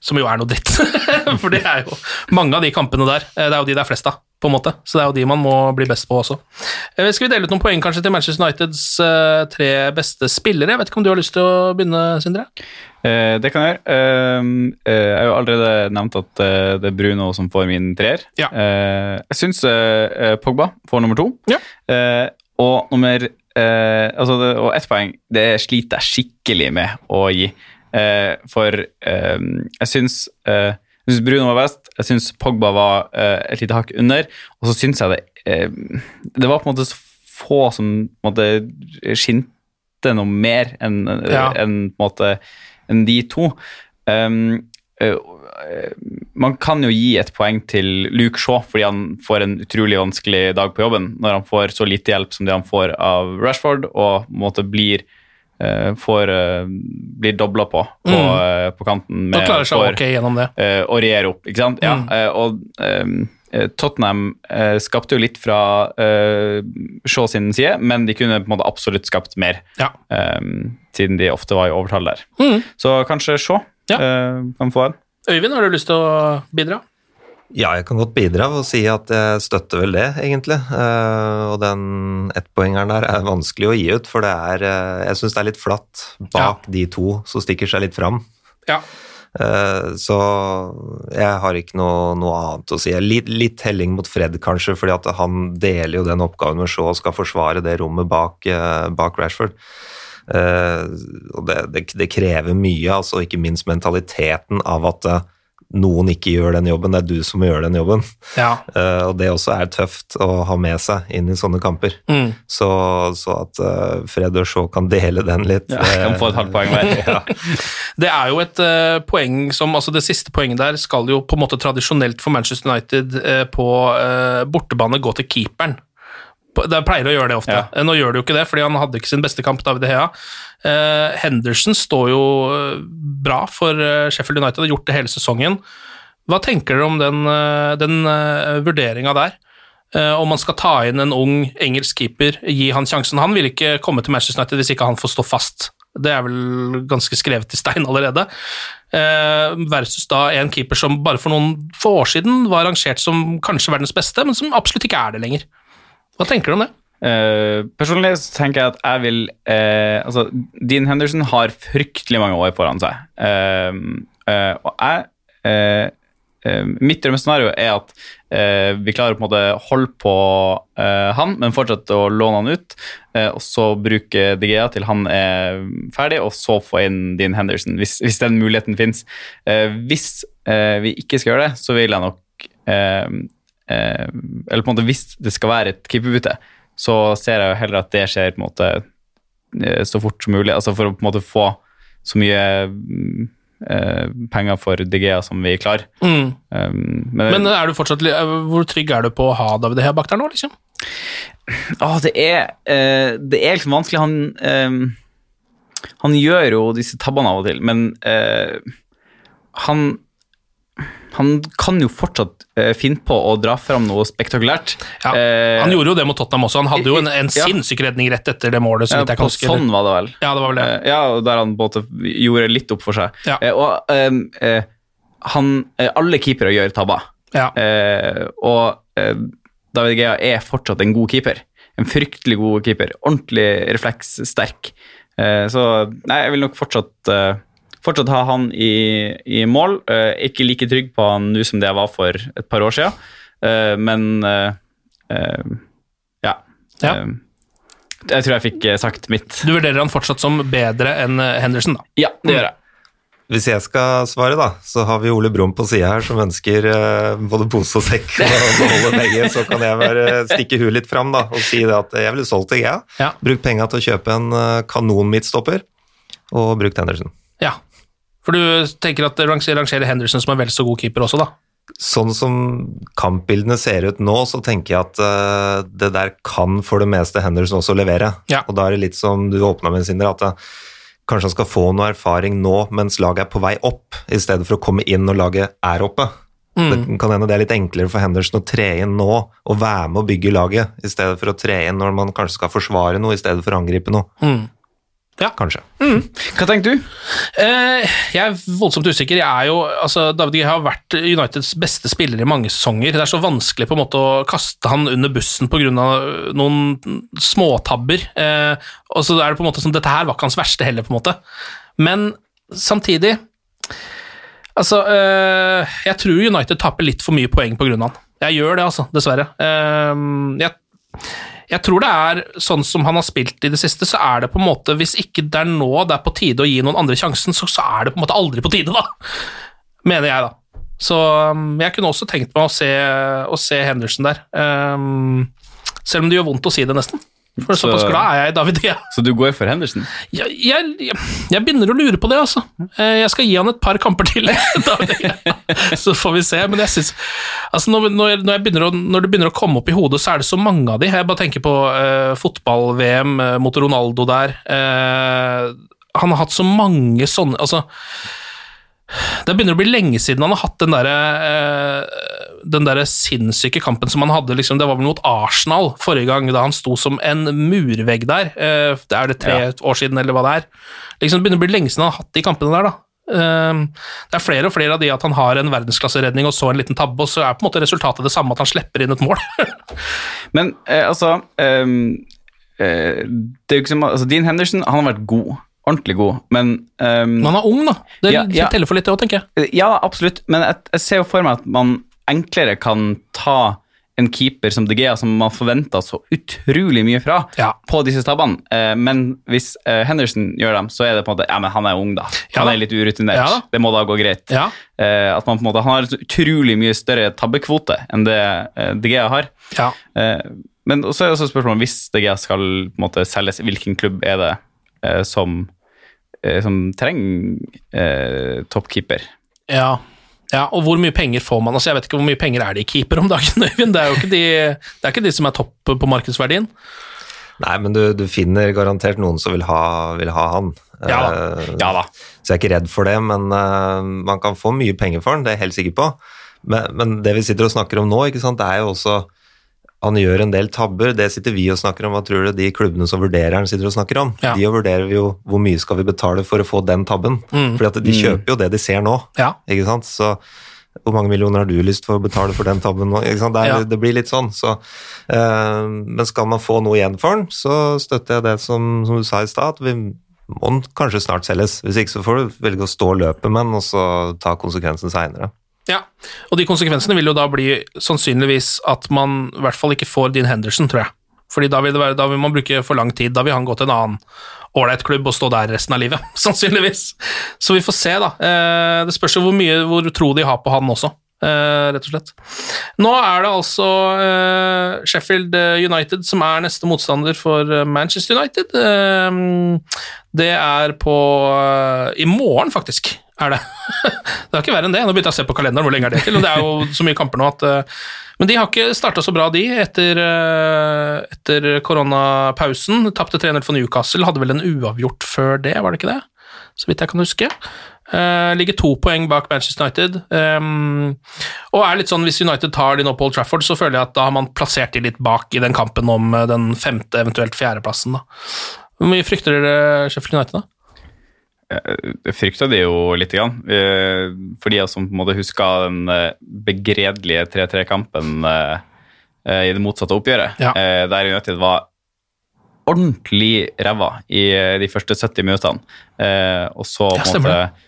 Som jo er noe dritt. for det er jo mange av de kampene der. eh, Det er jo de det er flest av, på en måte. Så det er jo de man må bli best på også. Eh, Skal vi dele ut noen poeng kanskje til Manchester Uniteds eh, tre beste spillere? Jeg vet ikke om du har lyst til å begynne, Sindre? Eh, det kan jeg gjøre. Eh, eh, jeg har jo allerede nevnt at eh, det er Bruno som får min treer. Ja. Eh, jeg syns Pogba får nummer to. Ja. Eh, og nummer eh, altså det, Og ett poeng, det sliter jeg skikkelig med å gi. Eh, for jeg syns jeg syns Bruno var best, jeg syns Pogba var et lite hakk under, og så syns jeg det Det var på en måte så få som på en måte skinte noe mer enn Ja. enn, på en måte enn de to. Um, man kan jo gi et poeng til Luke Shaw fordi han får en utrolig vanskelig dag på jobben når han får så lite hjelp som det han får av Rashford, og måte blir får, eh, blir dobla på på, Mm. eh, på kanten. Og klarer seg for, ok gjennom det. eh, og regjere opp, ikke sant? Ja, Mm. eh, og eh, Tottenham eh, skapte jo litt fra uh, Shaw sin side, men de kunne på en måte absolutt skapt mer, Ja. ehm, siden de ofte var i overtall der. Mm. Så kanskje Shaw Ja. eh, kan få en. Øyvind, har du lyst til å bidra? Ja, jeg kan godt bidra og si at jeg støtter vel det, egentlig. Eh, og den ettpoengeren der er vanskelig å gi ut, for det er eh, Jeg syns det er litt flatt bak de to som stikker seg litt fram. Ja. Eh, så jeg har ikke noe, noe annet å si. Litt, litt helling mot Fred, kanskje, fordi at han deler jo den oppgaven med Shaw og skal forsvare det rommet bak, bak Rashford. Og det, det, det krever mye, altså ikke minst mentaliteten av at noen ikke gjør den jobben, det er du som gjør den jobben. Ja. Uh, og det også er tøft å ha med seg inn i sånne kamper. Mm. Så, så at uh, Fred og Shaw kan dele den litt Ja, jeg kan få et halvt poeng hver. ja. Det er jo et uh, poeng som altså Det siste poenget der skal jo på en måte tradisjonelt for Manchester United eh, på eh, bortebane gå til keeperen. På- De pleier å gjøre det ofte. Ja. Nå gjør de jo ikke det, fordi han hadde ikke sin beste kamp, David Gea. Eh, Henderson står jo eh, bra for eh, Sheffield United, har gjort det hele sesongen. Hva tenker dere om den, den vurderinga der? Om man skal ta inn en ung engelsk keeper, gi han sjansen. Han vil ikke komme til Manchester United hvis ikke han får stå fast. Det er vel ganske skrevet i stein allerede. Versus da en keeper som bare for noen få år siden var rangert som kanskje verdens beste, men som absolutt ikke er det lenger. Hva tenker du om det? Uh, personlig så tenker jeg at jeg vil uh, Altså, Dean Henderson har fryktelig mange år foran seg. Uh, og jeg Mitt drømmescenario er at vi klarer å på en måte holde på han, men fortsette å låne han ut. og så bruke DGA til han er ferdig, og så få inn Dean Henderson, hvis, hvis den muligheten fins. hvis vi ikke skal gjøre det, så vil jeg nok eh, Eller på en måte hvis det skal være et keeperbytte, så ser jeg jo heller at det skjer på en måte eh, så fort som mulig. Altså for å på en måte få så mye mm, eh, penger for DGA som vi klarer. Mm. Um, men Men er du fortsatt, eh, hvor trygg er du på å ha David Hea bak der nå, liksom? Åh, det, er, eh, det er liksom vanskelig. Han, eh, han gjør jo disse tabbene av og til, men eh, han han kan jo fortsatt uh, finne på å dra fram noe spektakulært. Ja, uh, han gjorde jo det mot Tottenham også. Han hadde jo en, en Ja. sinnssyk redning rett etter det målet. så ja, jeg kan huske. sånn var det vel. Ja, det var vel det. Uh, ja, der han både gjorde litt opp for seg. Ja. Og ehm, eh, han, alle keepere gjør tabber. Ja. Og David Gea er fortsatt en god keeper. En fryktelig god keeper. Ordentlig reflekssterk. Så nei, jeg vil nok fortsatt, fortsatt ha han i, i mål. Eh, ikke like trygg på han nå som det jeg var for et par år siden, eh, men eh, ja. Ja. Jeg tror jeg fikk sagt mitt. Du vurderer han fortsatt som bedre enn Henderson, da? Ja, det gjør jeg. Hvis jeg skal svare, da, så har vi Ole Brumm på sida her som ønsker uh, både pose og sekk og beholde begge. Så kan jeg bare stikke huet litt fram da, og si det at jeg ville solgt deg, jeg. Ja. Brukt penga til å kjøpe en eh, kanon midtstopper, og brukt Henderson. Ja. For du tenker at rangerer Henderson som en vel så god keeper også, da? Sånn som kampbildene ser ut nå, så tenker jeg at uh, det der kan for det meste Henderson også levere. Ja. Og da er det litt som du åpna med, Sinder, at uh, kanskje han skal få noe erfaring nå mens laget er på vei opp, i stedet for å komme inn når laget er oppe. Mm. Det kan hende det er litt enklere for Henderson å tre inn nå og være med å bygge laget, i stedet for å tre inn når man kanskje skal forsvare noe i stedet for å angripe noe. Mm. Ja. Kanskje. Hva tenker du? Eh, jeg er voldsomt usikker. Jeg er jo, altså, David Gea har vært Uniteds beste spiller i mange sesonger. Det er så vanskelig på en måte å kaste han under bussen pga. noen småtabber. Eh, og så er det på en måte som Dette her var ikke hans verste heller, på en måte. Men samtidig Altså, eh, jeg tror United taper litt for mye poeng pga. han. Jeg gjør det, altså, dessverre. Eh, jeg jeg tror det er sånn som han har spilt i det siste, så er det på en måte Hvis ikke det er nå det er på tide å gi noen andre sjansen, så, så er det på en måte aldri på tide, da. Mener jeg, da. Så um, jeg kunne også tenkt meg å se, å se Henderson der. Um, selv om det gjør vondt å si det, nesten. For Så- såpass glad er jeg i David Gea. Så du går for Henderson? Jeg, jeg, jeg, begynner å lure på det, altså. Eh, Jeg skal gi han et par kamper til, så får vi se. Men jeg synes, altså når, når, å, når det begynner å komme opp i hodet, så er det så mange av de. Jeg bare tenker på uh, fotball-VM eh, mot Ronaldo der. Uh, han har hatt så mange sånne altså, det begynner å bli lenge siden han har hatt den derre eh, den der sinnssyke kampen som han hadde liksom, Det var vel mot Arsenal forrige gang, da han sto som en murvegg der. Eh, det er det tre år siden, eller hva det er. Liksom, det begynner å bli lenge siden han har hatt de kampene der. da. Eh, det er flere og flere av de at han har en verdensklasseredning og så en liten tabbe, og så er på en måte resultatet det samme, at han slipper inn et mål. Men eh, altså ehm, eh, det er jo ikke som, altså Dean Henderson han har vært god. Ordentlig god, men um, Men han er ung, da. Det Ja, ja. teller for litt, det òg, tenker jeg. Ja, absolutt, men jeg, jeg ser jo for meg at man enklere kan ta en keeper som De Gea, som man forventa så utrolig mye fra Ja. på disse stabbene. Eh, men hvis eh, Henderson gjør dem, så er det på en måte Ja, men han er ung, da. Han er litt urutinert. Ja det må da gå greit. Ja. Eh, at man på en måte, Han har utrolig mye større tabbekvote enn det De Gea har. Ja. Eh, men så er det også spørsmålet hvis De Gea skal på en måte selges, hvilken klubb er det som, som trenger eh, toppkeeper? Ja. ja, og hvor mye penger får man? Altså, jeg vet ikke hvor mye penger er det i keeper om dagen, Øyvind. Det er jo ikke de, det er ikke de som er topp på markedsverdien. Nei, men du, du finner garantert noen som vil ha, vil ha han. Ja da. Eh, Ja da. Så jeg er ikke redd for det, men uh, man kan få mye penger for den, det er jeg helt sikker på. Men, men det vi sitter og snakker om nå, ikke sant, det er jo også han gjør en del tabber, det sitter vi og snakker om. Hva tror du de klubbene som vurderer han sitter og snakker om? Ja. De vurderer jo hvor mye skal vi betale for å få den tabben. Mm. Fordi at de kjøper jo det de ser nå, Ja. ikke sant. Så hvor mange millioner har du lyst for å betale for den tabben nå? Ikke sant? Det, er, Ja. det blir litt sånn. Så, øh, men skal man få noe igjen for den, så støtter jeg det som, som du sa i stad, at vi må den kanskje snart selges. Hvis ikke så får du velge å stå løpet med den, og så ta konsekvensen seinere. Ja, og de konsekvensene vil jo da bli sannsynligvis at man i hvert fall ikke får Dean Henderson, tror jeg. Fordi da vil, være, da vil man bruke for lang tid. Da vil han gå til en annen ålreit klubb og stå der resten av livet, sannsynligvis. Så vi får se, da. Eh, Det spørs jo hvor mye hvor tro de har på han også, eh, rett og slett. Nå er det altså uh, Sheffield United som er neste motstander for eh, Manchester United. Uh, Det er på eh, I morgen, faktisk, er det. det er ikke verre enn det. Nå begynte jeg å se på kalenderen, hvor lenge er det til? Og det er jo så mye kamper nå at eh, Men de har ikke starta så bra, de, etter, eh, etter koronapausen. Tapte 3-0 for Newcastle, hadde vel en uavgjort før det, var det ikke det? Så vidt jeg kan huske. Eh, ligger to poeng bak Manchester United. Um, og er litt sånn, Hvis United tar de nå på Old Trafford, så føler jeg at da har man plassert de litt bak i den kampen om eh, den femte, eventuelt fjerdeplassen. Hvor mye frykter dere Sheffield United, da? Jeg frykta det jo litt, grann. Eh, for de som på en måte husker den eh, begredelige 3-3-kampen eh, eh, i det motsatte oppgjøret, Ja. eh, der United var ordentlig ræva i eh, de første 70 minuttene, eh, og så på en måte eh,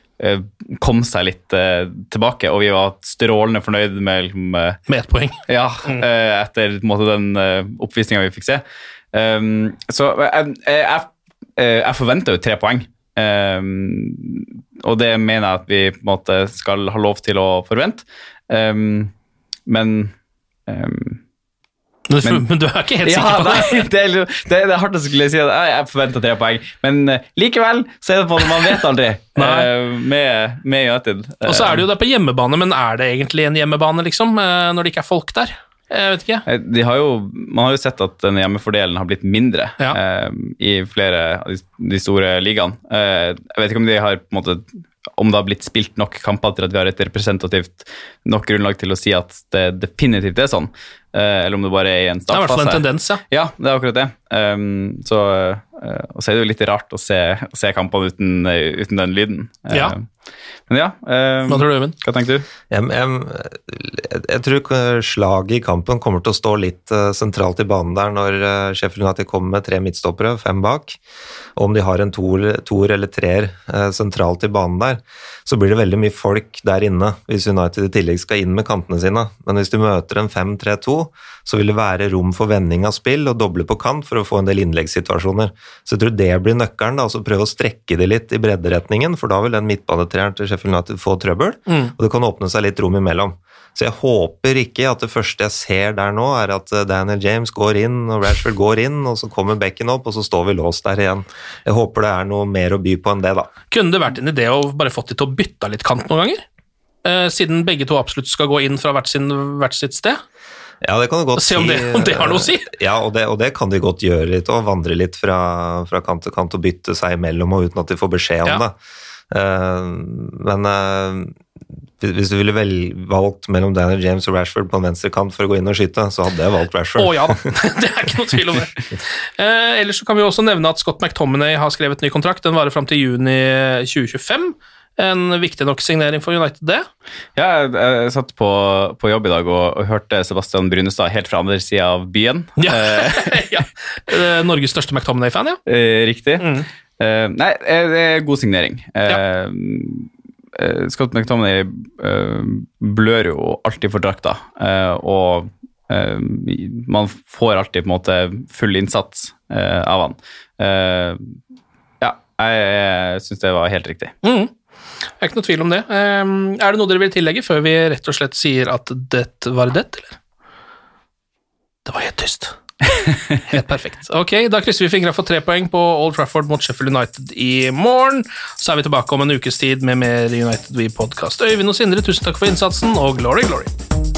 kom seg litt eh, tilbake, og vi var strålende fornøyd med liksom, eh, Med ett poeng. ja, eh, etter måte, den uh, oppvisninga vi fikk se. Um, så jeg, jeg, jeg, forventer jo tre poeng. Um, og det mener jeg at vi på en måte skal ha lov til å forvente. Um, men um, Men, du- Men- men du er ikke helt ja, sikker på det? nei, det, er, det, er hardt å skulle si at jeg, forventa tre poeng, men eh, likevel så er det på at man vet aldri eh, med, med United. Og så er det jo der på hjemmebane, men er det egentlig en hjemmebane, liksom? eh, Når det ikke er folk der? Jeg vet ikke. Eh, De har jo, man har jo sett at den hjemmefordelen har blitt mindre Ja. eh, i flere av de, store ligaene. Eh, jeg vet ikke om de har måte om det har blitt spilt nok kamper til at vi har et representativt nok grunnlag til å si at det definitivt er sånn, eh, eller om det bare er i en Det er i hvert fall en tendens, ja. Ja, det er akkurat det. Um, så, uh, og så er det jo litt rart å se, å se kampene uten, uh, uten den lyden. Ja. Uh, Men ja, um, Hva tror du, Øyvind? hva tenker du? Jeg, jeg, jeg tror slaget i kampen kommer til å stå litt eh, sentralt i banen der når uh, Sheffield United kommer med tre midtstoppere, fem bak. Og om de har en toer, to eller treer sentralt i banen der, så blir det veldig mye folk der inne hvis United i tillegg skal inn med kantene sine. Men hvis du møter en 5-3-2, så vil det være rom for vending av spill og doble på kant for å få en del innleggssituasjoner. Så jeg tror det blir nøkkelen, da, altså prøve å strekke det litt i bredderetningen, for da vil den midtbanetreeren til Sheffield United få trøbbel, og det kan åpne seg litt rom imellom. Så jeg håper ikke at det første jeg ser der nå, er at eh, Daniel James går inn, og Rashford går inn, og så kommer bekken opp, og så står vi låst der igjen. Jeg håper det er noe mer å by på enn det, da. Kunne det vært en idé å bare fått de til å bytte litt kant noen ganger? Eh, siden begge to absolutt skal gå inn fra hvert, sin, hvert sitt sted? Ja, det kan du godt Se om det- om det har noe å si. Ja, og det, og det kan de godt gjøre litt, og vandre litt fra, fra kant til kant og bytte seg imellom, og uten at de får beskjed om Ja. det. Uh, men uh, hvis- du ville vel, valgt mellom Daniel James og Rashford på en venstre kant for å gå inn og skyte, så hadde jeg valgt Rashford. Å oh, ja det er ikke noe tvil om det. Uh, ellers så kan vi også nevne at Scott McTominay har skrevet ny kontrakt. Den varer fram til juni 2025. En viktig nok signering for United, det. Ja, jeg, jeg satt på, på jobb i dag og, og hørte Sebastian Brunestad helt fra andre sida av byen. Ja. ja. Eh, Norges største McTominay-fan, ja. Riktig. riktig. Uh, nei, eh, det er god signering. Ja. Uh, Scott McTominay uh, blør jo alltid for drakta, eh, og eh, Man får alltid på en måte full innsats eh, av han. Eh, ja, jeg, jeg syns det var helt riktig. Mm. Det er ikke noe tvil om det. Um, er det noe dere vil tillegge før vi rett og slett sier at det var det, eller? Det var helt tyst. Helt perfekt. Ok, Da krysser vi fingra for tre poeng på Old Trafford mot Sheffield United i morgen. Så er vi tilbake om en ukes tid med mer United We Podcast. Øyvind og Sindre, tusen takk for innsatsen, og glory, glory.